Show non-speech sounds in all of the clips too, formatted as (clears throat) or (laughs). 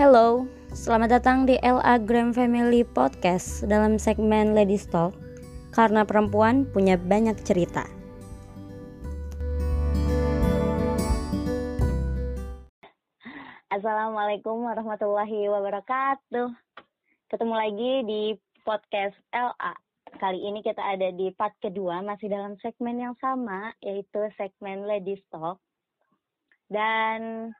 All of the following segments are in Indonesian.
Hello, selamat datang di LA Gram Family Podcast dalam segmen Ladies Talk karena perempuan punya banyak cerita. Assalamualaikum warahmatullahi wabarakatuh. Ketemu lagi di podcast LA. Kali ini kita ada di part kedua masih dalam segmen yang sama yaitu segmen Ladies Talk. Dan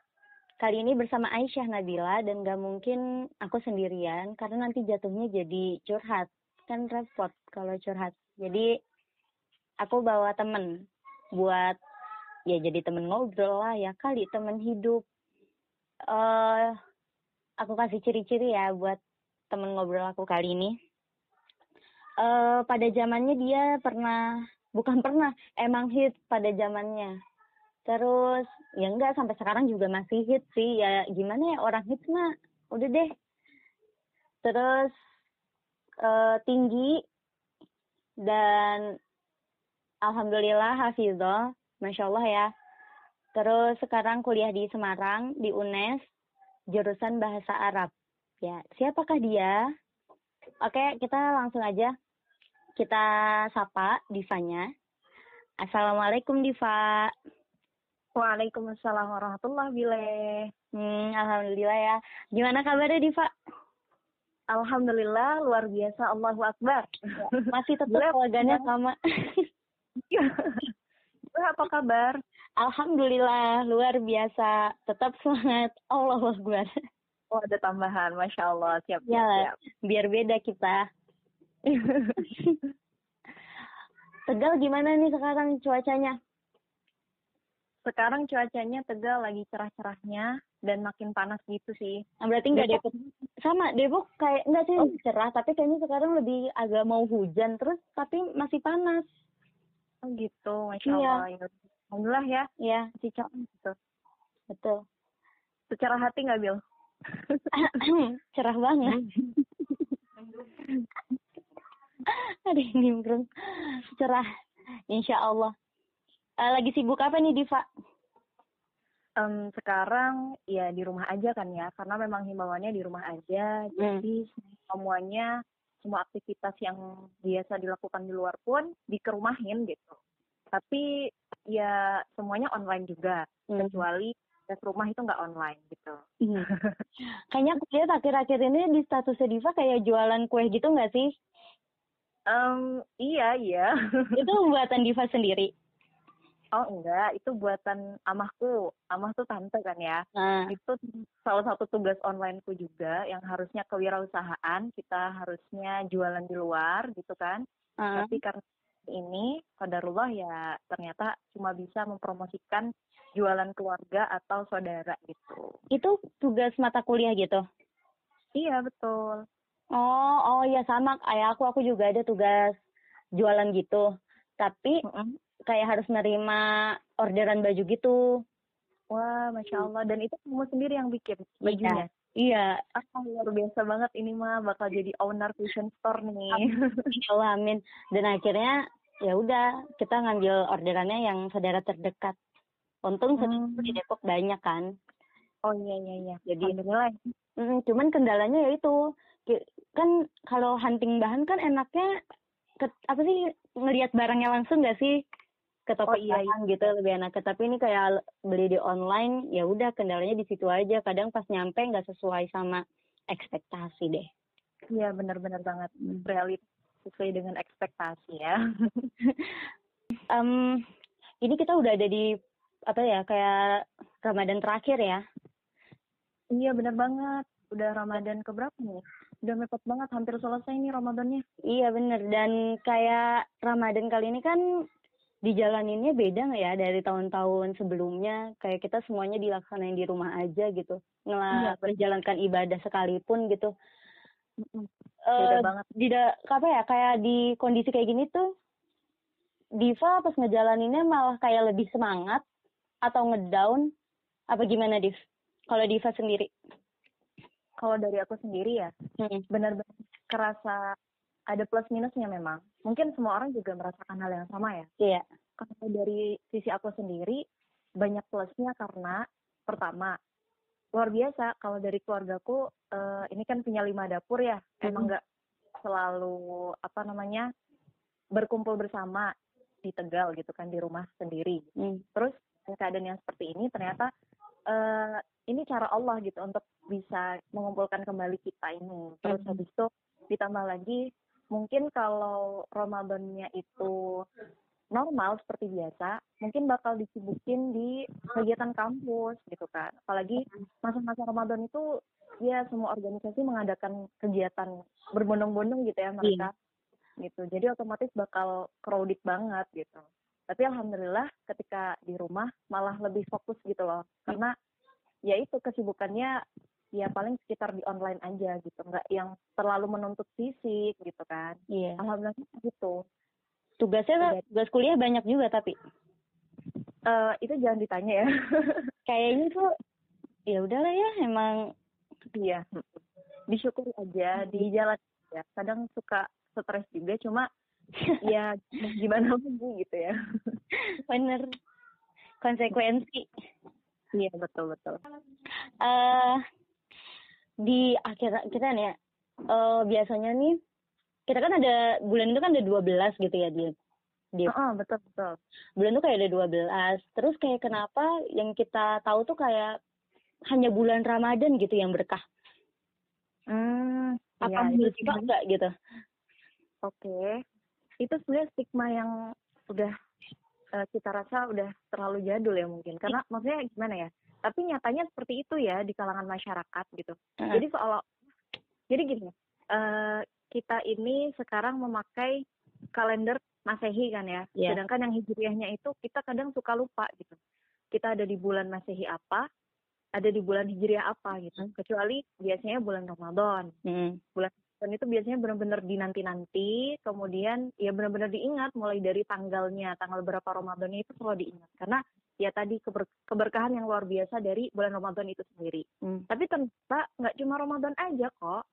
kali ini bersama Aisyah Nabila dan gak mungkin aku sendirian karena nanti jatuhnya jadi curhat. Kan repot kalau curhat. Jadi aku bawa temen buat ya jadi temen ngobrol lah ya kali temen hidup. uh, aku kasih ciri-ciri ya buat temen ngobrol aku kali ini. Uh, pada zamannya dia pernah bukan pernah emang hit pada zamannya terus. Ya enggak sampai sekarang juga masih hit sih. Ya gimana ya orang hits mah udah deh. Terus uh, tinggi. Dan alhamdulillah hafizah. Masya Allah ya. Terus sekarang kuliah di Semarang di UNES jurusan bahasa Arab. Ya siapakah dia? Oke kita langsung aja. Kita sapa Divanya. Assalamualaikum Diva Waalaikumsalam warahmatullahi bile. Hmm, alhamdulillah ya. Gimana kabarnya Diva? Alhamdulillah luar biasa Allahu Akbar. (laughs) Masih tetap slogannya sama. (laughs) apa kabar? Alhamdulillah luar biasa. Tetap semangat Allahu Akbar. Oh ada tambahan, masya Allah siap Ya, siap. biar beda kita. (laughs) Tegal gimana nih sekarang cuacanya? Sekarang cuacanya Tegal lagi cerah-cerahnya dan makin panas gitu sih. Nah, berarti nggak Depok. Depok. Sama Depok kayak enggak sih Oh. cerah, tapi kayaknya sekarang lebih agak mau hujan terus tapi masih panas. Oh gitu, masya Iya. Allah. Ya. Alhamdulillah ya, Ya, masih cerah gitu. betul. Secara hati nggak Bil? (clears throat) cerah banget. Ada yang nimbrung. Cerah. Insya Allah. Eh, lagi sibuk apa nih Diva? Em, sekarang ya di rumah aja kan ya, karena memang himbauannya di rumah aja. Hmm. Jadi semuanya, semua aktivitas yang biasa dilakukan di luar pun dikerumahin gitu. Tapi ya semuanya online juga, Hmm. kecuali tes rumah itu nggak online gitu. Hmm. (laughs) Kayaknya aku lihat akhir-akhir ini di statusnya Diva kayak jualan kue gitu nggak sih? Em, iya iya. Itu (laughs) buatan Diva sendiri. Oh enggak, itu buatan amahku. Amah tuh tante kan ya. Nah, Itu salah satu tugas onlineku juga yang harusnya kewirausahaan, kita harusnya jualan di luar gitu kan. ah. Tapi karena ini qadarullah ya ternyata cuma bisa mempromosikan jualan keluarga atau saudara gitu. itu tugas mata kuliah gitu. Iya betul. Oh, oh ya sama kayak aku, aku juga ada tugas jualan gitu. Tapi Mm-mm. Kayak harus nerima orderan baju gitu. Wah, masya Allah. Dan itu kamu sendiri yang bikin bajunya. Iya, Ah, luar biasa banget ini mah bakal jadi owner fashion store nih. Allah, amin. Dan akhirnya ya udah kita ngambil orderannya yang saudara terdekat. Untung Hmm. di Depok banyak kan. Oh iya iya iya. Jadi- Alhamdulillah. Mm, cuman kendalanya ya itu Ki- kan kalau hunting bahan kan enaknya ke, apa sih ngelihat barangnya langsung nggak sih ke toko Oh, iya, bahan gitu lebih enak. Tapi ini kayak beli di online ya udah kendalanya di situ aja. Kadang pas nyampe nggak sesuai sama ekspektasi deh. Iya benar-benar banget. Hmm. Realita sesuai dengan ekspektasi ya. (laughs) Em, ini kita udah ada di apa ya kayak Ramadan terakhir ya. iya benar banget. Udah Ramadan keberapa nih? Udah mepet banget, hampir selesai nih Ramadannya. Iya bener dan kayak Ramadan kali ini kan dijalaninnya beda nggak ya dari tahun-tahun sebelumnya kayak kita semuanya dilaksanain di rumah aja gitu ngela bener. menjalankan ibadah sekalipun gitu. Eh, Beda banget. tidak apa ya kayak di kondisi kayak gini tuh Diva pas ngejalaninnya malah kayak lebih semangat atau ngedown apa gimana Div kalau Diva sendiri Kalau dari aku sendiri ya, Hmm. benar-benar kerasa ada plus minusnya memang. Mungkin semua orang juga merasakan hal yang sama ya. iya Kalau dari sisi aku sendiri, banyak plusnya karena pertama, luar biasa kalau dari keluargaku uh, ini kan punya lima dapur ya mm-hmm. emang nggak selalu apa namanya berkumpul bersama di Tegal gitu kan di rumah sendiri mm. terus keadaan yang seperti ini ternyata uh, ini cara Allah gitu untuk bisa mengumpulkan kembali kita ini terus mm-hmm. habis itu ditambah lagi mungkin kalau Ramadannya itu normal seperti biasa, mungkin bakal disibukin di kegiatan kampus gitu kan. Apalagi masa-masa Ramadan itu ya semua organisasi mengadakan kegiatan berbondong-bondong gitu ya mereka. Iya. Gitu. Jadi otomatis bakal crowded banget gitu. Tapi alhamdulillah ketika di rumah malah lebih fokus gitu loh. Karena ya itu kesibukannya ya paling sekitar di online aja gitu. Nggak yang terlalu menuntut fisik gitu kan. Iya. Alhamdulillah gitu Tugasnya tugas kuliah banyak juga tapi. Uh, itu jangan ditanya ya. (laughs) Kayaknya tuh ya udahlah ya emang iya disyukur aja di jalan ya kadang suka stres juga cuma (laughs) ya gimana lagi gitu ya bener konsekuensi iya betul betul uh, di akhir kita nih ya uh, biasanya nih kita kan ada bulan itu kan ada 12 gitu ya di di oh, betul betul. Bulan itu kayak ada 12 terus kayak kenapa yang kita tahu tuh kayak hanya bulan Ramadan gitu yang berkah? Hmm apa ya, menurut kita enggak gitu? Oke okay. itu sebenarnya stigma yang udah uh, kita rasa udah terlalu jadul ya mungkin. Karena maksudnya gimana ya tapi nyatanya seperti itu ya di kalangan masyarakat gitu uh. jadi soal jadi gini uh, kita ini sekarang memakai kalender Masehi kan ya. Yeah. Sedangkan yang Hijriahnya itu kita kadang suka lupa gitu. Kita ada di bulan Masehi apa, ada di bulan Hijriah apa gitu. Hmm. Kecuali biasanya bulan Ramadan. Hmm. Bulan Ramadan itu biasanya benar-benar dinanti-nanti, kemudian ya benar-benar diingat mulai dari tanggalnya, tanggal berapa Ramadannya itu selalu diingat. Karena ya tadi keber keberkahan yang luar biasa dari bulan Ramadan itu sendiri. Hmm. Tapi ternyata nggak cuma Ramadan aja kok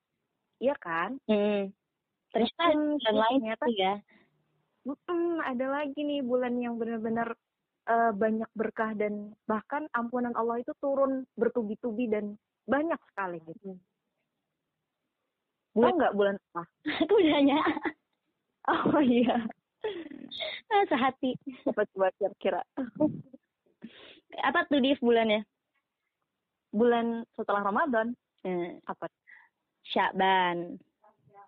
Iya kan? Hmm. Ternyata hmm, dan lain ternyata ya. Hmm, ada lagi nih bulan yang benar-benar uh, banyak berkah dan bahkan ampunan Allah itu turun bertubi-tubi dan banyak sekali gitu. Hmm. Bulan nggak bulan apa? (laughs) Aku nanya. Oh iya. Sehati. Coba coba kira-kira. (laughs) apa tuh di bulannya? Bulan setelah Ramadan. Hmm. Apa? Syaban.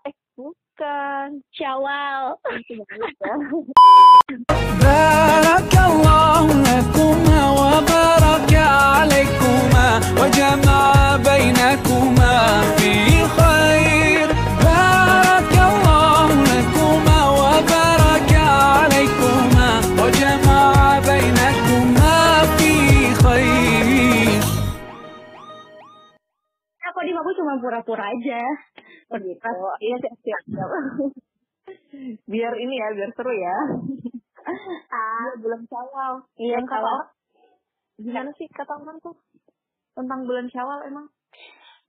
Eh, bukan. Syawal. (laughs) (laughs) Begitu. Oh, iya siap siap. siap. (laughs) biar ini ya, biar seru ya. (laughs) ah, bulan Syawal. Iya, kalau gimana sih kata orang tuh tentang bulan Syawal emang?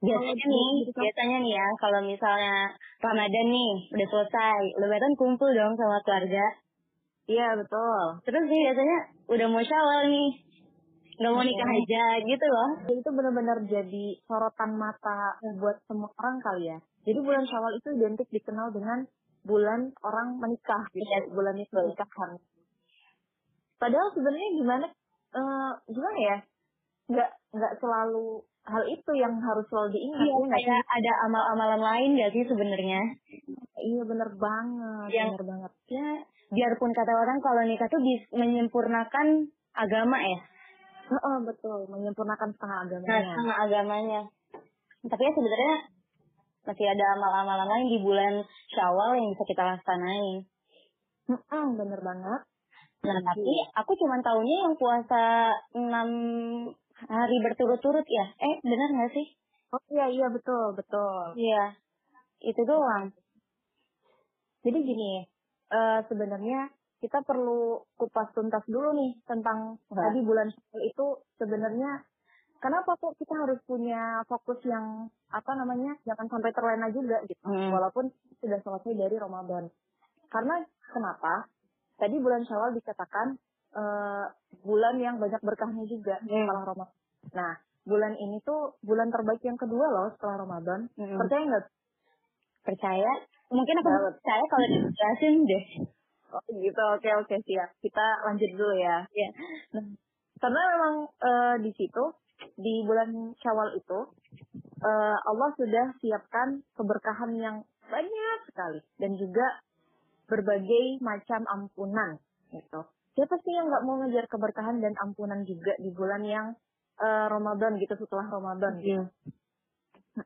Biasanya nih, biasanya nih ya, kalau misalnya Ramadan nih udah selesai, Lebaran kumpul dong sama keluarga. Iya betul. Terus sih biasanya udah mau Syawal nih, nggak mau nikah iya. aja gitu loh. Itu benar-benar jadi sorotan mata buat semua orang kali ya. Jadi bulan Syawal itu identik dikenal dengan bulan orang menikah gitu, yes. Iya. bulan pernikahan. Padahal sebenarnya gimana uh, gimana ya? Nggak nggak selalu hal itu yang harus selalu diingat. Iya, ya, kayak ada amal-amalan lain gak sih sebenarnya? Iya bener banget, yang, bener banget. Ya, biarpun kata orang kalau nikah tuh menyempurnakan agama ya Oh, betul, menyempurnakan setengah agamanya. Nah, setengah agamanya. Tapi ya sebenarnya masih ada amal-amalan lain di bulan Syawal yang bisa kita laksanain. Hmm, bener banget. Nah, hmm. tapi aku cuma tahunya yang puasa enam hari berturut-turut ya. Eh, benar nggak sih? Oh iya, iya betul, betul. Iya, itu doang. Jadi gini, uh, sebenarnya kita perlu kupas tuntas dulu nih tentang nah. tadi bulan Syawal itu sebenarnya kenapa kok kita harus punya fokus yang apa namanya jangan sampai terlena juga gitu hmm. walaupun sudah selesai dari Ramadan karena kenapa tadi bulan Syawal dikatakan uh, bulan yang banyak berkahnya juga hmm. setelah Ramadan nah bulan ini tuh bulan terbaik yang kedua loh setelah Ramadan. Mm-mm. Percaya nggak? Percaya? Mungkin aku percaya kalau dijelasin deh. Oh gitu, oke oke siap. Kita lanjut dulu ya. Nah, karena memang eh, di situ di bulan Syawal itu eh, Allah sudah siapkan keberkahan yang banyak sekali dan juga berbagai macam ampunan gitu. Siapa sih yang nggak mau ngejar keberkahan dan ampunan juga di bulan yang eh, Ramadan gitu setelah Ramadan gitu.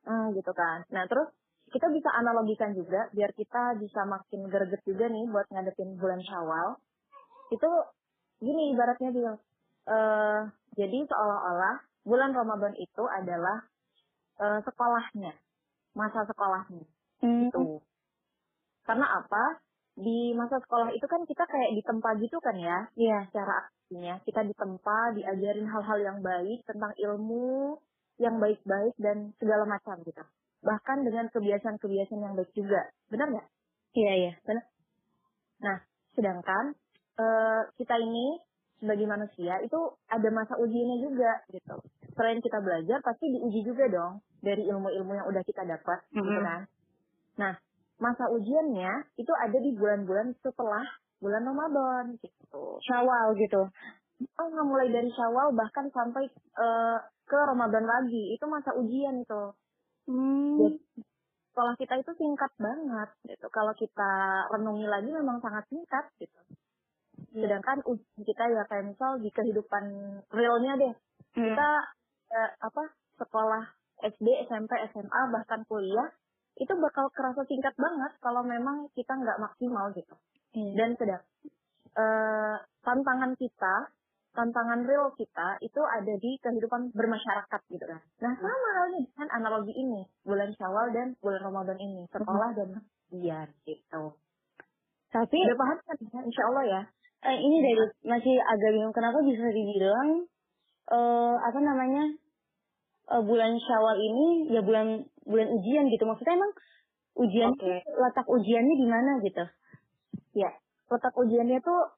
Mm, gitu kan. Nah terus kita bisa analogikan juga biar kita bisa makin greget juga nih buat ngadepin bulan Syawal. Itu gini ibaratnya dia. eh jadi seolah-olah bulan Ramadan itu adalah eh, sekolahnya, masa sekolahnya Hmm. gitu. Karena apa? Di masa sekolah itu kan kita kayak ditempa gitu kan ya, Iya. secara aslinya. Kita ditempa, diajarin hal-hal yang baik tentang ilmu yang baik-baik dan segala macam gitu. Bahkan dengan kebiasaan-kebiasaan yang baik juga. Benar nggak? Iya, iya. Nah, sedangkan eh, kita ini sebagai manusia itu ada masa ujiannya juga gitu. Selain kita belajar, pasti diuji juga dong dari ilmu-ilmu yang udah kita dapat, gitu Mm-mm. kan. Nah, masa ujiannya itu ada di bulan-bulan setelah bulan Ramadan gitu. Syawal gitu. Oh, nggak mulai dari Syawal bahkan sampai eh, ke Ramadan lagi. Itu masa ujian itu. Hmm. Sekolah kita itu singkat banget gitu. Kalau kita renungi lagi memang sangat singkat gitu. Sedangkan ujian kita ya kayak misal di kehidupan realnya deh. Hmm. Kita eh, apa sekolah SD, SMP, SMA bahkan kuliah itu bakal kerasa singkat banget kalau memang kita nggak maksimal gitu. Iya. Dan sedang eh, tantangan kita, tantangan real kita itu ada di kehidupan bermasyarakat gitu kan. Nah sama halnya dengan analogi ini, bulan Syawal dan bulan Ramadan ini, sekolah dan ujian gitu. Tapi Udah paham kan ya? Insya Allah ya. eh, ini dari masih agak bingung kenapa bisa dibilang eh apa namanya eh, bulan Syawal ini ya bulan bulan ujian gitu maksudnya emang ujian Oke. letak ujiannya di mana gitu Ya, letak ujiannya tuh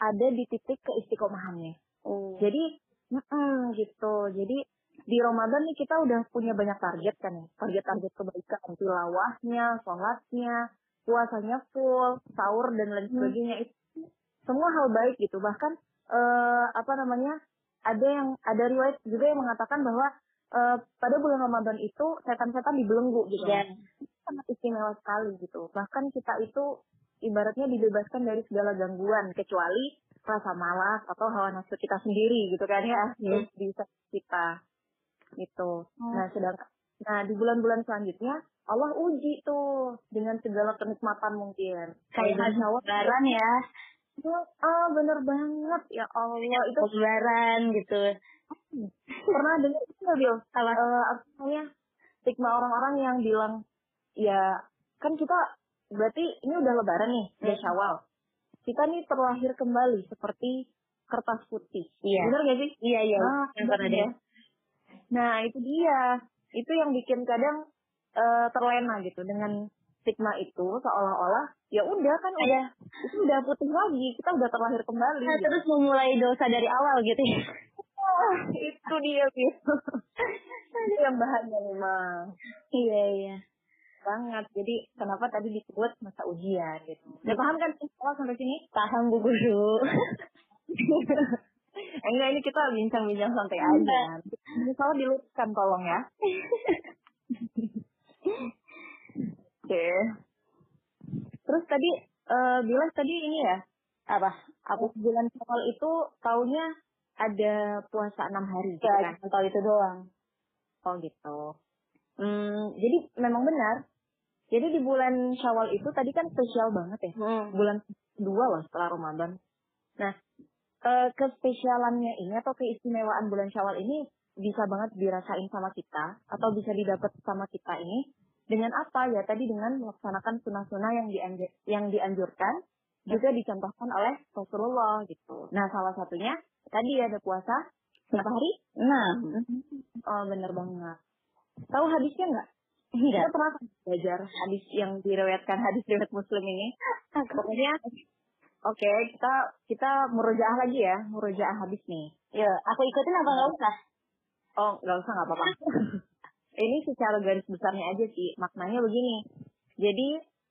ada di titik keistiqomahannya. oh Jadi, mm gitu. Jadi di Ramadan nih kita udah punya banyak target kan ya. Target-target kebaikan, tilawahnya, sholatnya, puasanya full, sahur dan lain sebagainya itu semua hal baik gitu. Bahkan eh, apa namanya? Ada yang ada riwayat juga yang mengatakan bahwa eh, pada bulan Ramadan itu setan-setan dibelenggu gitu. Iya. Sangat istimewa sekali gitu. Bahkan kita itu ibaratnya dibebaskan dari segala gangguan kecuali rasa malas atau hawa nafsu kita sendiri gitu kan ya Iya. terus bisa kita gitu Oh. nah sedangkan nah di bulan-bulan selanjutnya Allah uji tuh dengan segala kenikmatan mungkin kayak Kalau lebaran ya ah bener banget ya Allah itu lebaran gitu pernah dengar itu nggak Bil? Apa? Eh, apa namanya stigma orang-orang yang bilang ya kan kita berarti ini udah lebaran nih udah Hmm. syawal. Kita nih terlahir kembali seperti kertas putih. Iya. bener gak sih? Iya iya. Ah, pernah ya. nah itu dia. Itu yang bikin kadang eh, terlena gitu dengan stigma itu seolah-olah ya udah kan udah itu udah putih lagi kita udah terlahir kembali Nah, gitu. terus memulai dosa dari awal gitu ya. Wah, itu dia gitu (laughs) itu yang bahaya memang. Iya iya banget. Jadi kenapa tadi disebut masa ujian gitu. Udah paham kan kalau sampai sini? paham bu guru (laughs) enggak ini kita bincang-bincang santai aja. Ini salah diluruskan tolong ya. (laughs) Oke. Terus tadi eh bilang tadi ini ya, apa aku bulan Syawal itu tahunnya ada puasa enam hari gitu ya kan? tahu itu doang Oh gitu. Hmm, jadi memang benar. Jadi di bulan Syawal itu tadi kan spesial banget ya. hmm. bulan kedua loh setelah Ramadan. Nah, eh, kespesialannya ini atau keistimewaan bulan Syawal ini bisa banget dirasain sama kita atau bisa didapat sama kita ini dengan apa ya tadi dengan melaksanakan sunnah-sunnah yang dianjur, yang dianjurkan juga dicontohkan oleh Rasulullah gitu. Nah, salah satunya tadi ada puasa berapa hari? enam Oh, bener banget. Tahu hadisnya nggak? Enggak Kita pernah belajar hadis yang diriwayatkan hadis riwayat Muslim ini. Pokoknya oke, kita kita murojaah lagi ya, murojaah hadis nih. ya aku ikutin apa nggak usah Oh, nggak usah, nggak apa-apa. (laughs) Ini secara garis besarnya aja sih. Maknanya begini. Jadi,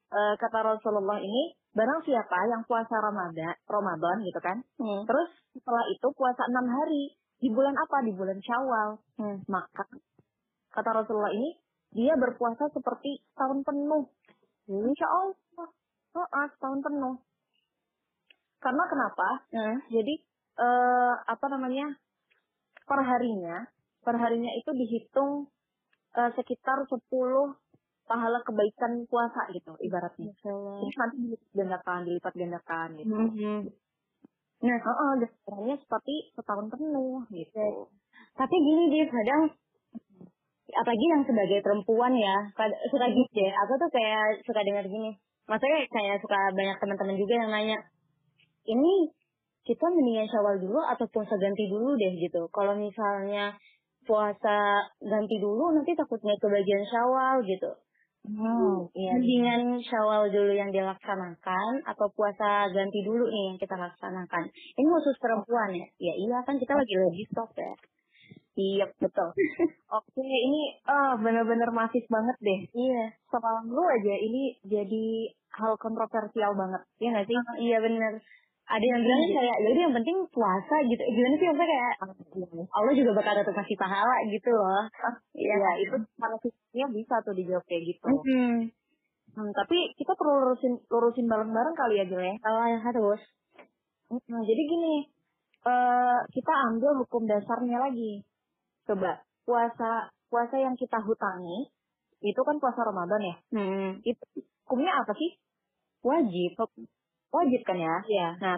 eh, kata Rasulullah ini, barang siapa yang puasa Ramadan, Ramadan gitu kan. Hmm. Terus setelah itu puasa enam hari. Di bulan apa? Di bulan Syawal. Hmm. Maka, kata Rasulullah ini, dia berpuasa seperti tahun penuh. Insya Allah. Heeh, setahun penuh. Karena kenapa? Hmm. Jadi eh apa namanya perharinya perharinya itu dihitung eh, sekitar 10 pahala kebaikan puasa gitu ibaratnya. Jadi nanti dilipat gandakan, dilipat gandakan gitu. Mhm. Nah, Heeh, dan sebenarnya seperti setahun penuh gitu. tapi gini dia kadang apalagi yang sebagai perempuan ya suka gitu ya. Aku tuh kayak suka dengar gini. Maksudnya kayak suka banyak teman-teman juga yang nanya ini kita mendingan syawal dulu atau puasa ganti dulu deh gitu. Kalau misalnya puasa ganti dulu nanti takutnya kebagian syawal gitu. Hmm, iya. mendingan syawal dulu yang dilaksanakan atau puasa ganti dulu nih yang kita laksanakan. Ini khusus perempuan ya? Ya iya kan kita lagi lagi stop ya Iya, betul. (laughs) Oke, ini eh benar-benar masif banget deh. iya Semalam lu aja ini jadi hal kontroversial banget. Iya nggak sih? iya bener ada yang bilang kayak jadi yang penting puasa gitu gimana sih maksudnya kayak Allah juga bakal tetap kasih pahala gitu loh Iya, itu manusia bisa tuh dijawab kayak gitu. Hmm. Hmm, tapi kita perlu lurusin lurusin bareng-bareng kali ya, Jel ya. kalau yang harus Hmm, jadi gini, eh kita ambil hukum dasarnya lagi. Coba puasa puasa yang kita hutangi itu kan puasa Ramadan ya. hmm. Itu hukumnya apa sih? wajib Wajib kan ya? ya Nah,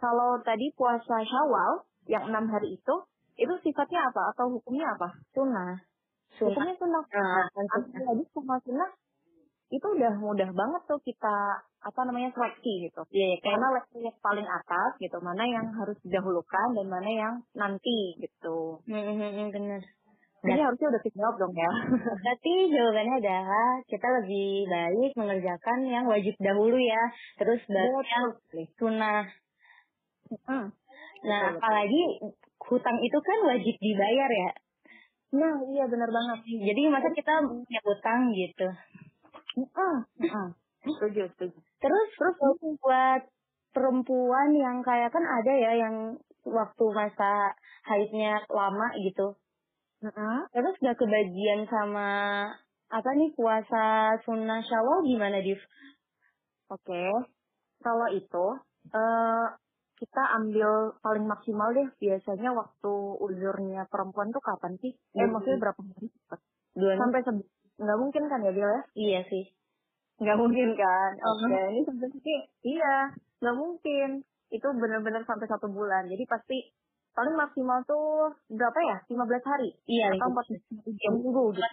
kalau tadi puasa Syawal yang enam hari itu, itu sifatnya apa atau hukumnya apa? sunnah sunnah Hukumnya sunnah. Nah, kan sunnah. lagi sama sunnah itu udah mudah banget tuh kita apa namanya seleksi gitu. Iya, kayak Mana level yang paling atas gitu, mana yang harus didahulukan dan mana yang nanti gitu. Hmm, hmm, hmm, bener Jadi harusnya udah dijawab dong ya. (laughs) Berarti jawabannya adalah kita lebih baik mengerjakan yang wajib dahulu ya. Terus baru yang sunnah. Hmm. Nah, Betul, betul. apalagi hutang itu kan wajib dibayar ya. Nah, iya benar banget. Jadi masa kita punya hutang gitu. Hmm. Hmm. Setuju, setuju. Terus terus buat perempuan yang kayak kan ada ya yang waktu masa haidnya lama gitu. Hmm. Terus gak kebagian sama apa nih puasa sunnah syawal gimana Div? Oke. Kalau itu eh kita ambil paling maksimal deh biasanya waktu uzurnya perempuan tuh kapan sih? Eh Hmm. maksudnya berapa hari? Dua Sampai se nggak mungkin kan ya Bil ya? Iya sih. Nggak mungkin kan? Oke, ini sampai sini iya nggak mungkin. Itu benar-benar sampai satu bulan. Jadi pasti paling maksimal tuh berapa ya? 15 hari Iya, atau 14 tiga minggu gitu.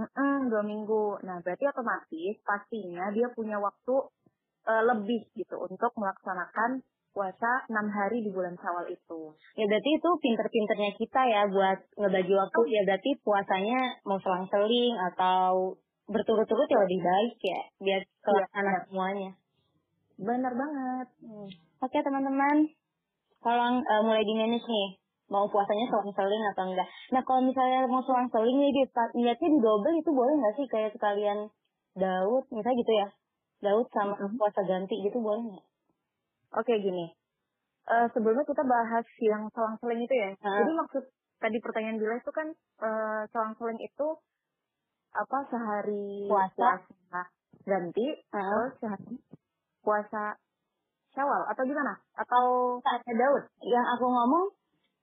Mm-mm, dua minggu. Nah, berarti otomatis pastinya dia punya waktu eh, lebih gitu untuk melaksanakan puasa enam hari di bulan Syawal itu. Ya berarti itu pinter-pinternya kita ya buat ngebagi waktu. Ya berarti puasanya mau selang-seling atau berturut-turut ya lebih baik ya. Biar kelaksana iya. semuanya. Bener banget. Oke teman-teman. Tolong eh, mulai di manage nih. Mau puasanya selang-seling atau enggak. Nah kalau misalnya mau selang-seling nih, di, niatnya di double itu boleh nggak sih? Kayak sekalian Daud, misalnya gitu ya. Daud sama puasa ganti gitu boleh nggak? Oke gini. Eh, sebelumnya kita bahas yang selang-seling itu ya. Ah. Jadi maksud tadi pertanyaan Bila itu kan eh, selang-seling itu apa sehari Puasa. puasa ganti Heeh. terus sehari puasa Syawal atau gimana? Atau saatnya Daud? yang aku ngomong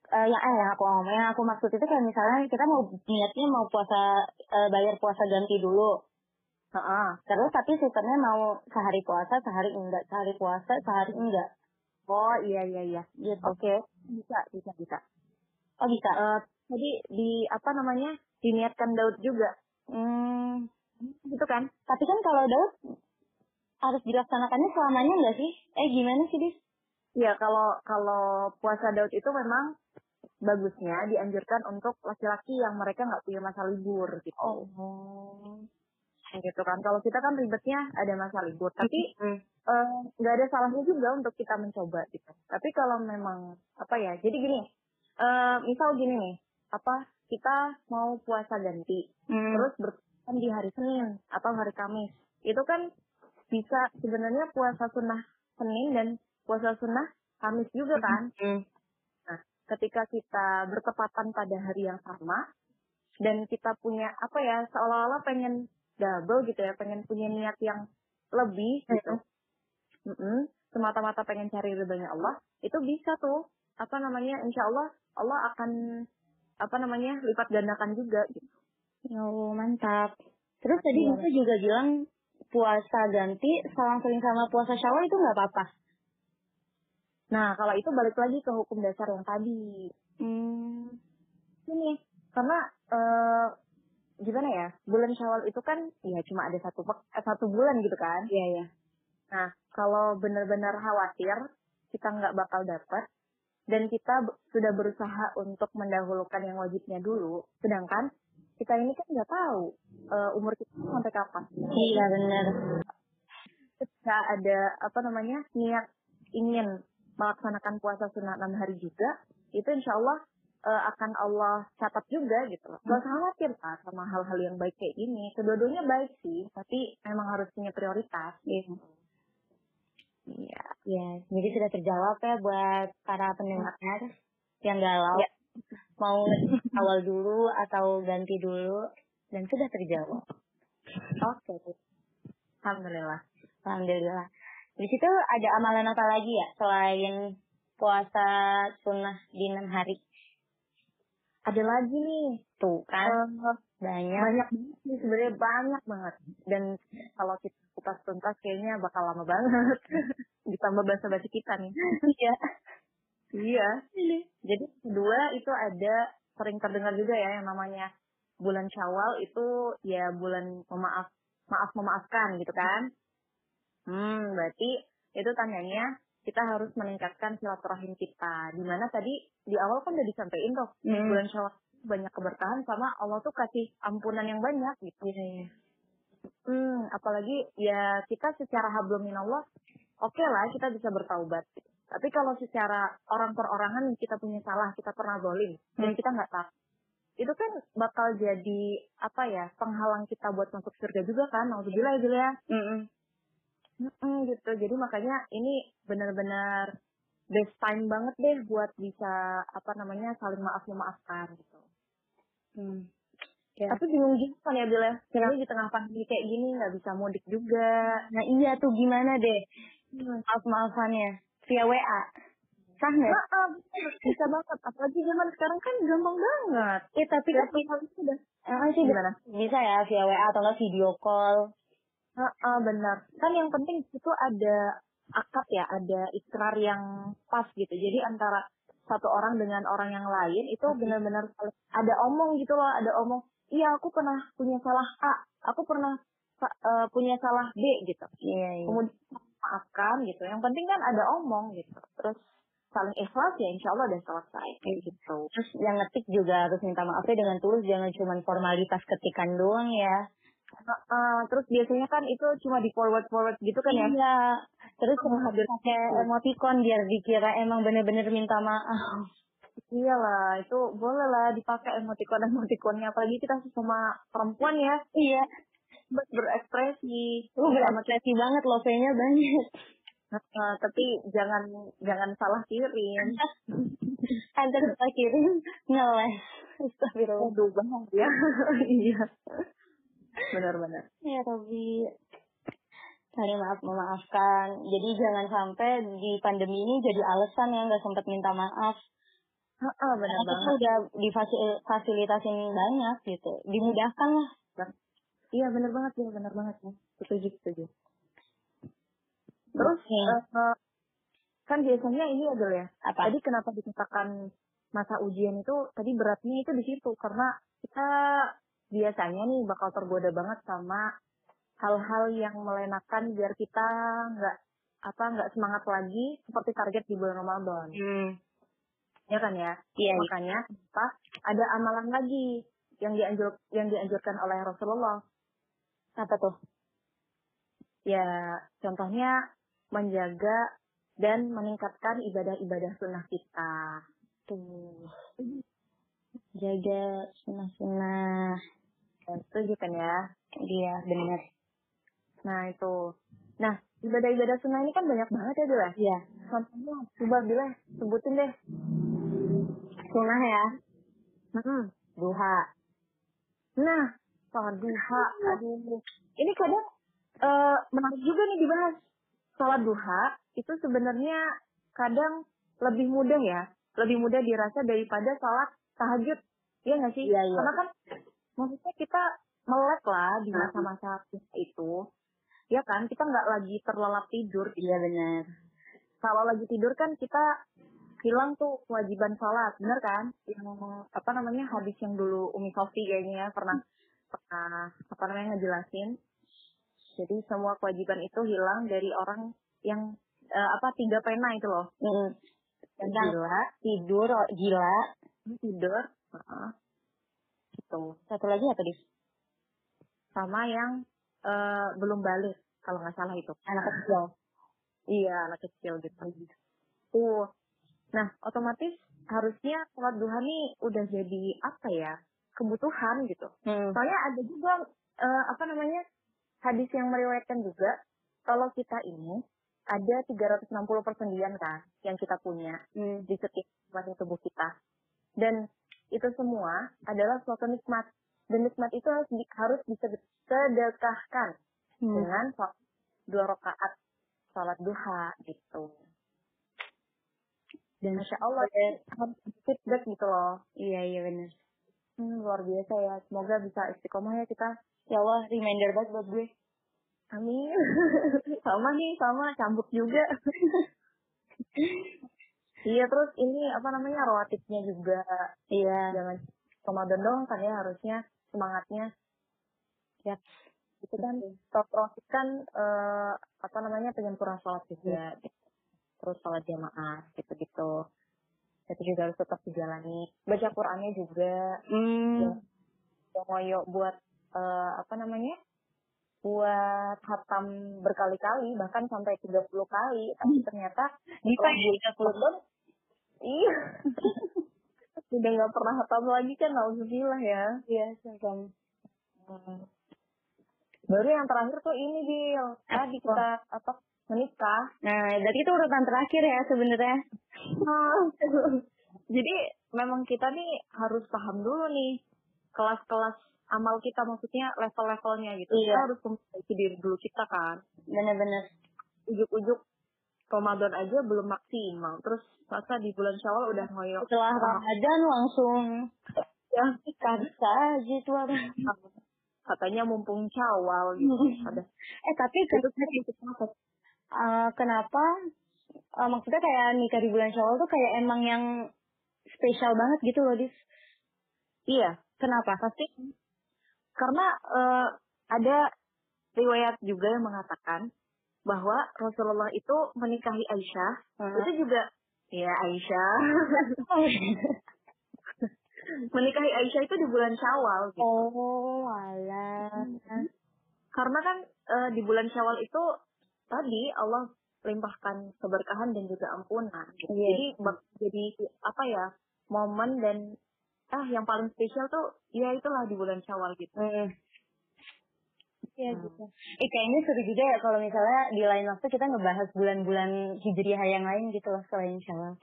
eh yang eh yang aku ngomong yang aku maksud itu kayak misalnya kita mau niatnya mau puasa eh, bayar puasa ganti dulu Heeh. terus tapi sistemnya mau sehari puasa sehari enggak sehari puasa sehari enggak Oh iya iya iya. gitu Oke, bisa bisa bisa. oh bisa Eh, tadi di apa namanya diniatkan Daud juga, hmm, gitu kan? tapi kan kalau Daud harus dilaksanakannya selamanya enggak sih eh gimana sih dis Iya kalau kalau puasa Daud itu memang bagusnya dianjurkan untuk laki-laki yang mereka nggak punya masa libur gitu. oh Gitu kan. Kalau kita kan ribetnya ada masa libur, tapi Hmm. eh, nggak ada salahnya juga untuk kita mencoba gitu. Tapi kalau memang apa ya? Jadi gini, eh, misal gini nih, apa kita mau puasa ganti Hmm. terus berpuasa di hari Senin atau hari Kamis itu kan bisa sebenarnya puasa sunnah Senin dan puasa sunnah Kamis juga kan Hmm. Nah, ketika kita bertepatan pada hari yang sama dan kita punya apa ya seolah-olah pengen double gitu ya, pengen punya niat yang lebih gitu. Mm-mm, semata-mata pengen cari ridhonya Allah, itu bisa tuh apa namanya? Insya Allah Allah akan apa namanya lipat gandakan juga gitu. Oh, mantap. Terus tadi Iya. Bapak juga bilang puasa ganti selang-seling sama puasa syawal itu nggak apa-apa. Nah kalau itu balik lagi ke hukum dasar yang tadi. Hmm. Ini karena eh, gimana ya bulan Syawal itu kan ya cuma ada satu pek- eh, satu bulan gitu kan. Iya, iya. Nah, kalau benar-benar khawatir kita nggak bakal dapat dan kita sudah berusaha untuk mendahulukan yang wajibnya dulu, sedangkan kita ini kan nggak tahu eh, umur kita sampai kapan. Iya, benar. Ketika ada apa namanya niat ingin melaksanakan puasa sunat enam hari juga, itu insya Allah eh, akan Allah catat juga gitu loh. Gak usah khawatir Pak sama hal-hal yang baik kayak gini. Kedua-duanya baik sih, tapi memang harus punya prioritas. Gitu. Iya. Ya, jadi sudah terjawab ya buat para pendengar yang galau. Ya. Mau awal dulu atau ganti dulu dan sudah terjawab. Oke. Alhamdulillah. Alhamdulillah. Di situ ada amalan apa lagi ya selain puasa sunnah di enam hari? Ada lagi nih. Tuh kan Eh, banyak. banyak banget sih sebenarnya banyak banget. Dan kalau kita kupas tuntas kayaknya bakal lama banget. (laughs) Ditambah bahasa basi kita nih. (laughs) Iya. Iya. Jadi kedua itu ada sering terdengar juga ya yang namanya bulan Syawal itu ya bulan pemaaf maaf memaafkan gitu kan. Hmm, berarti itu tandanya kita harus meningkatkan silaturahim kita. Di mana tadi di awal kan udah disampaikan tuh Hmm. bulan Syawal banyak keberkahan sama Allah tuh kasih ampunan yang banyak gitu. Iya, iya. Hmm, apalagi ya kita secara hablum minallah, oke lah kita bisa bertaubat. Tapi kalau secara orang perorangan kita punya salah, kita pernah zolim, dan kita nggak tahu. Itu kan bakal jadi apa ya penghalang kita buat masuk surga juga kan? Alhamdulillah ya, ya. Mm-mm. Mm-mm, gitu. Jadi makanya ini benar-benar best time banget deh buat bisa apa namanya saling maaf memaafkan gitu. Hmm. Ya. Tapi bingung juga kan ya Bil ya. Ini di tengah pandemi kayak gini nggak bisa mudik juga. Nah iya tuh gimana deh Hmm. maaf maafannya via WA sah nggak? Maaf, bisa banget. Apalagi zaman sekarang kan gampang banget. Eh tapi kan Tapi hal itu udah. eh, sih Gimana? bisa ya via WA atau nggak video call. Heeh, benar. Kan yang penting itu ada akad ya, ada ikrar yang pas gitu. Jadi antara satu orang dengan orang yang lain itu benar-benar ada omong gitu loh, ada omong. Iya, aku pernah punya salah A, aku pernah eh, punya salah B gitu. Iya iya. Kemudian maafkan gitu. Yang penting kan ada omong gitu. Terus saling ikhlas ya insya Allah udah selesai kayak gitu. Terus yang ngetik juga harus minta maafnya dengan tulus, jangan cuma formalitas ketikan doang ya. Heeh, terus biasanya kan itu cuma di forward forward gitu kan ya. Iya. Terus Oh, hadir pakai emoticon biar dikira emang bener-bener minta maaf. Iyalah, itu boleh lah dipakai emoticon-emoticonnya. Apalagi kita sesama perempuan ya, Iya. buat berekspresi. Sama berekspresi banget loh, V-nya banyak. Eh, tapi jangan jangan salah kirim. (laughs) Antar kita kirim ngeles. Astagfirullah. Aduh, banget ya. (laughs) Iya. Benar-benar. Ya tapi saling maaf memaafkan. Jadi jangan sampai di pandemi ini jadi alasan ya nggak sempat minta maaf. Heeh, benar banget. udah difasilitasin banyak gitu. Dimudahkan lah. Iya, benar banget ya, benar banget ya. Setuju, setuju. Terus Oke. eh, eh, kan biasanya ini adalah ya. apa? Tadi kenapa dikatakan masa ujian itu tadi beratnya itu di situ karena kita biasanya nih bakal tergoda banget sama hal-hal yang melenakan biar kita nggak apa nggak semangat lagi seperti target di bulan Ramadan Hmm. ya kan ya Iya. iya. makanya apa ada amalan lagi yang dianjur yang dianjurkan oleh Rasulullah Apa tuh? ya contohnya menjaga dan meningkatkan ibadah-ibadah sunnah kita Tuh. jaga sunnah-sunnah. Setuju kan ya? Iya, benar. Nah itu. Nah ibadah-ibadah sunnah ini kan banyak banget ya Bila? Iya. Contohnya coba Bila sebutin deh. Sunnah ya, Hmm. duha. Nah sholat duha. Aduh. Ini kadang eh, menarik juga nih dibahas. Sholat duha itu sebenarnya kadang lebih mudah ya. Lebih mudah dirasa daripada sholat tahajud. Iya nggak sih? Iya, iya. Karena kan maksudnya kita melek lah di masa-masa itu. Ya kan, kita nggak lagi terlelap tidur. Iya benar. Kalau lagi tidur kan kita hilang tuh kewajiban sholat, bener kan? Yang apa namanya hadis yang dulu Umi Sofi kayaknya ya, pernah pernah apa namanya ngejelasin. Jadi semua kewajiban itu hilang dari orang yang eh, apa tiga pena itu loh. Mm. Gila, tidur oh, gila. tidur, heeh. Gitu. Satu lagi apa, Dis? Sama yang eh, belum balik kalau nggak salah itu. Anak kecil. Iya, anak kecil gitu. Tuh. Nah, otomatis harusnya sholat duha nih udah jadi apa ya? kebutuhan gitu. Hmm. Soalnya ada juga eh, apa namanya? hadis yang meriwayatkan juga kalau kita ini ada 360 persendian kan yang kita punya Hmm. di setiap tubuh kita. Dan itu semua adalah suatu nikmat. Dan nikmat itu harus, di- harus disedekahkan Hmm. dengan sholat dua rakaat sholat duha gitu. Dan Masya Allah, harus feedback gitu loh. Iya, iya benar. Hmm, luar biasa ya. Semoga bisa istiqomah ya kita. Ya Allah, reminder banget buat gue. Amin. (laughs) sama nih, sama. Cambuk juga. (laughs) iya, terus ini apa namanya, rawatibnya juga. Iya. Jangan Ramadan doang kan ya harusnya semangatnya. Yap. Itu kan, top rawatib kan, eh, apa namanya, penyempurnaan sholat juga. Terus sholat jamaah, gitu-gitu. Itu juga harus tetap dijalani. Baca Qur'annya juga. Hmm. Ya. ngoyo buat eh, apa namanya buat hatam berkali-kali bahkan sampai 30 kali tapi ternyata Bisa setelah ya, bulan 30. Ramadan, iya udah nggak pernah hatam lagi kan alhamdulillah ya Iya, sama. Hmm. baru yang terakhir tuh ini Bil tadi kita apa menikah Nah, berarti itu urutan terakhir ya sebenarnya. jadi memang kita nih harus paham dulu nih kelas-kelas amal kita maksudnya level-levelnya gitu kita Iya. harus memperbaiki diri dulu kita kan Bener-bener. ujuk-ujuk Ramadan aja belum maksimal. Terus masa di bulan Syawal udah ngoyo. Setelah Ramadan langsung Ya, tuh orang. katanya mumpung Syawal gitu. Ada. Eh tapi Itu kenapa, eh, kenapa eh, maksudnya kayak nikah di bulan Syawal tuh kayak emang yang spesial banget gitu loh, Dis. Iya, Kenapa? pasti karena eh, ada riwayat juga yang mengatakan bahwa Rasulullah itu menikahi Aisyah. Hah? Itu juga ya Aisyah. (laughs) menikahi Aisyah itu di bulan Syawal gitu. oh, alah. Karena kan eh, di bulan Syawal itu tadi Allah limpahkan keberkahan dan juga ampunan. gitu. Iya. Jadi bak- jadi apa ya momen dan ah yang paling spesial tuh ya itulah di bulan Syawal gitu. Hmm. Iya Hmm. gitu. Eh kayaknya seru juga ya kalau misalnya di lain waktu kita ngebahas bulan-bulan hijriah yang lain gitu loh selain Syawal.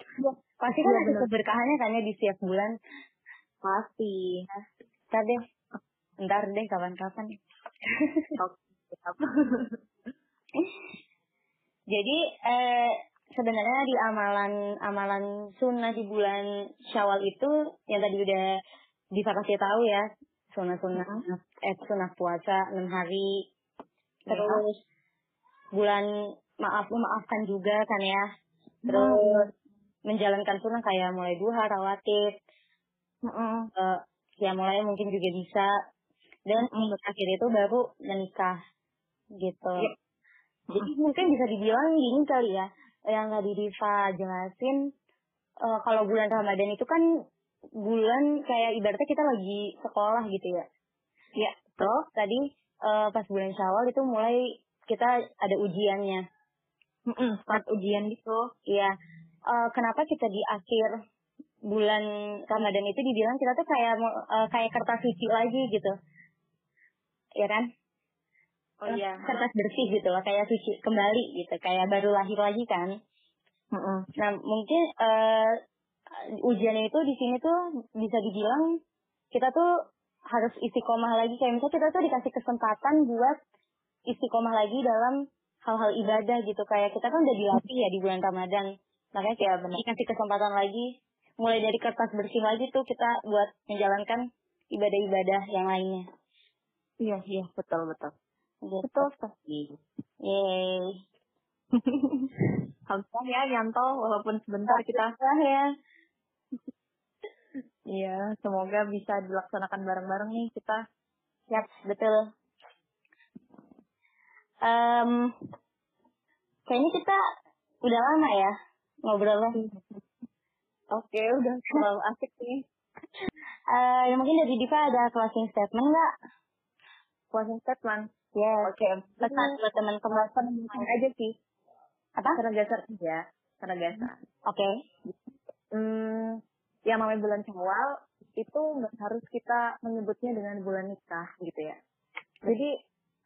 Pasti kan Iya, ada keberkahannya kan ya di setiap bulan. Pasti. Ntar deh. Ntar deh kapan-kapan. Jadi eh, sebenarnya di amalan amalan sunnah di bulan Syawal itu yang tadi udah bisa kasih tahu ya sunnah sunnah eh sunnah puasa enam hari. Terus bulan maaf memaafkan juga kan ya. Terus menjalankan sunnah kayak mulai duha rawatib. Heeh. eh, ya mulai mungkin juga bisa. Dan akhir itu baru menikah gitu. Iya. jadi mungkin bisa dibilang gini kali ya yang tadi Diva jelasin eh, kalau bulan Ramadan itu kan bulan kayak ibaratnya kita lagi sekolah gitu ya Ya, terus tadi eh, pas bulan Syawal itu mulai kita ada ujiannya Heeh, start ujian gitu. Iya. Eh, kenapa kita di akhir bulan Ramadan itu dibilang kita tuh kayak uh, kayak kertas suci lagi gitu. Ya kan? Oh iya. Kertas bersih gitu loh, kayak suci kembali gitu, kayak baru lahir lagi kan. Mm -mm. Nah, mungkin uh, ujian itu di sini tuh bisa dibilang kita tuh harus istiqomah lagi. Kayak misalnya kita tuh dikasih kesempatan buat istiqomah lagi dalam hal-hal ibadah gitu. Kayak kita kan udah dilatih ya di bulan Ramadan. Makanya kayak benar. dikasih kesempatan lagi. Mulai dari kertas bersih lagi tuh kita buat menjalankan ibadah-ibadah yang lainnya. Iya iya betul betul. Gitu. betul sekali yeay. (laughs) Hamzah ya Yanto walaupun sebentar kita ya iya semoga bisa dilaksanakan bareng-bareng nih kita siap betul um, kayaknya kita udah lama ya ngobrolnya. Oke, udah terlalu asik nih. Uh, ya mungkin dari Diva ada closing statement nggak? Closing statement? Ya. Yeah. Oke. Okay. Pesan buat teman-teman aja sih. Apa? Penegasan aja. Penegasan. Oke. Okay. Hmm, yang namanya bulan Syawal itu harus kita menyebutnya dengan bulan nikah gitu ya. Jadi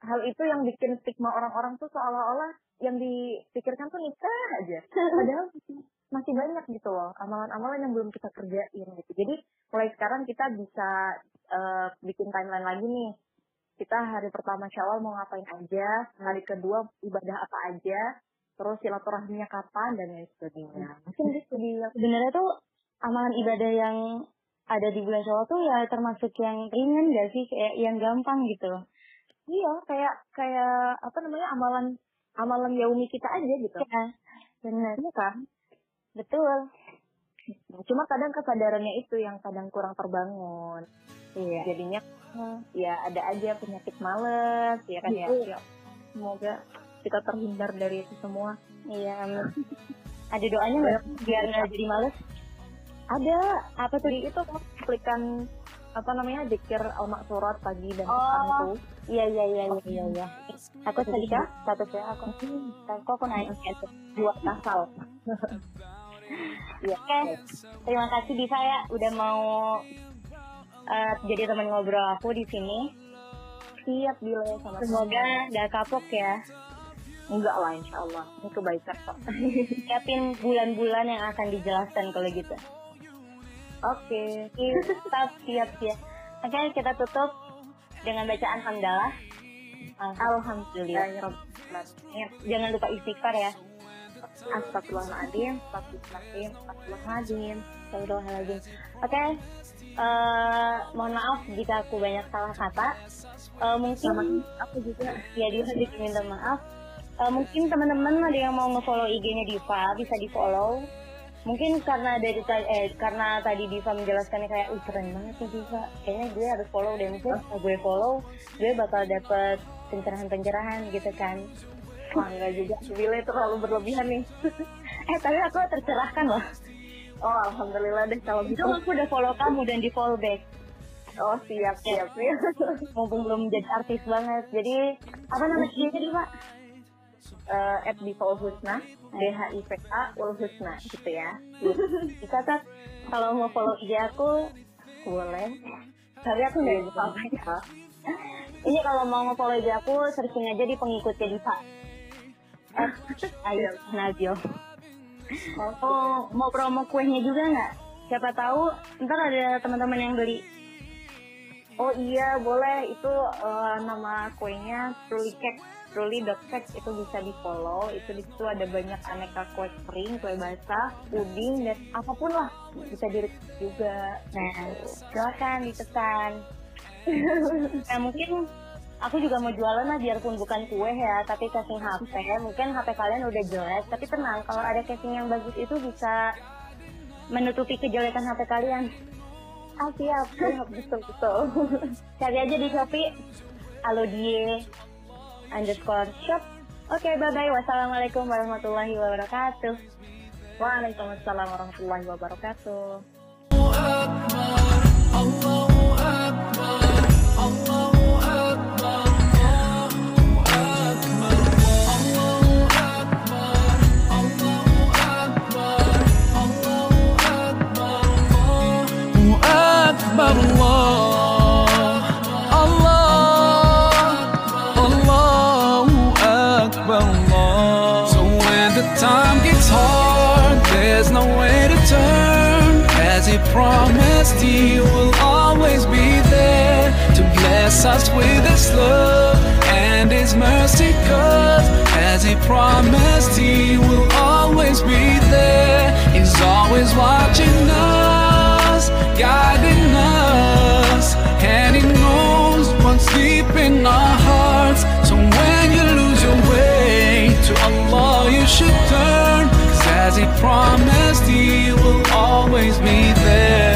hal itu yang bikin stigma orang-orang tuh seolah-olah yang dipikirkan tuh nikah aja. (laughs) Padahal masih banyak gitu loh amalan-amalan yang belum kita kerjain gitu. Jadi mulai sekarang kita bisa uh, bikin timeline lagi nih. Kita hari pertama Syawal mau ngapain aja, hari kedua ibadah apa aja, terus silaturahminya kapan dan lain sebagainya. Mungkin di sebenarnya tuh amalan ibadah yang ada di bulan Syawal tuh ya termasuk yang ringan gak sih? Kayak yang gampang gitu. Loh iya kayak kayak apa namanya amalan amalan yaumi kita aja gitu. Ya benar. Iya kan? Betul. Cuma kadang kesadarannya itu yang kadang kurang terbangun. Iya. Jadinya ya ada aja penyakit males ya kan? Ya, ya. Semoga kita terhindar dari itu semua. Iya ada doanya nggak? Biar nggak jadi males ada apa tuh itu aplikan apa namanya zikir al surat pagi dan petang oh. tuh iya iya iya iya iya iya aku tadi kan satu ya aku aku aku naik dua asal Iya. Oke, terima kasih Diva ya udah mau uh, jadi teman ngobrol aku di sini. Siap bila sama Semoga gak kapok ya. Enggak lah insya Allah. Ini kebaikan kok. (laughs) Siapin bulan-bulan yang akan dijelaskan kalau gitu. Oke. Okay. Siap, siap, siap. Oke, okay, kita tutup dengan bacaan hamdalah. Alhamdulillah. Jangan lupa istighfar ya. Astagfirullahaladzim, astagfirullahaladzim, astagfirullahaladzim, astagfirullahaladzim. Oke, okay. uh, eh, mohon maaf jika aku banyak salah kata. Uh, mungkin Sama aku juga. Ya, dia juga minta maaf. Uh, mungkin teman-teman ada yang mau nge-follow IG-nya Diva, bisa di-follow mungkin karena dari eh karena tadi Diva menjelaskannya kayak uh keren banget nih Diva. Kayaknya gue harus follow deh mungkin kalau gue follow gue bakal dapet pencerahan-pencerahan gitu kan. Wah enggak juga Bila terlalu berlebihan nih. (laughs) Eh tapi aku tercerahkan loh. Oh alhamdulillah deh kalau gitu. aku udah follow kamu dan di follow back Oh siap siap siap. Mumpung belum jadi artis banget. Jadi apa nama dia tadi pak? Uh, at Diva Husna D H I V A Ul Husna gitu ya. Bisa tak kalau mau follow IG aku boleh. Tapi aku nggak bisa apa ini kalau mau follow IG aku searching aja di pengikutnya Diva. Ayo Nabil oh mau promo kuenya juga nggak? Siapa tahu ntar ada teman-teman yang beli. Oh iya boleh. Itu uh, nama kuenya Truly Cake truly.sex itu bisa di follow itu di situ ada banyak aneka kue kering kue basah puding dan apa pun lah bisa di juga. Nah silakan ditekan. (laughs) Nah mungkin aku juga mau jualan lah biarpun bukan kue ya tapi casing HP mungkin HP kalian udah jelek tapi tenang kalau ada casing yang bagus itu bisa menutupi kejelekan HP kalian. Ah siap siap. (laughs) Betul betul. Cari aja di Shopee. Alodie underscore shop. Oke, okay, bye-bye. Wassalamualaikum warahmatullahi wabarakatuh. Waalaikumsalam warahmatullahi wabarakatuh. Promised, He will always be there. He's always watching us, guiding us, and He knows what's deep in our hearts. So when you lose your way to Allah, you should turn. 'Cause as He promised, He will always be there.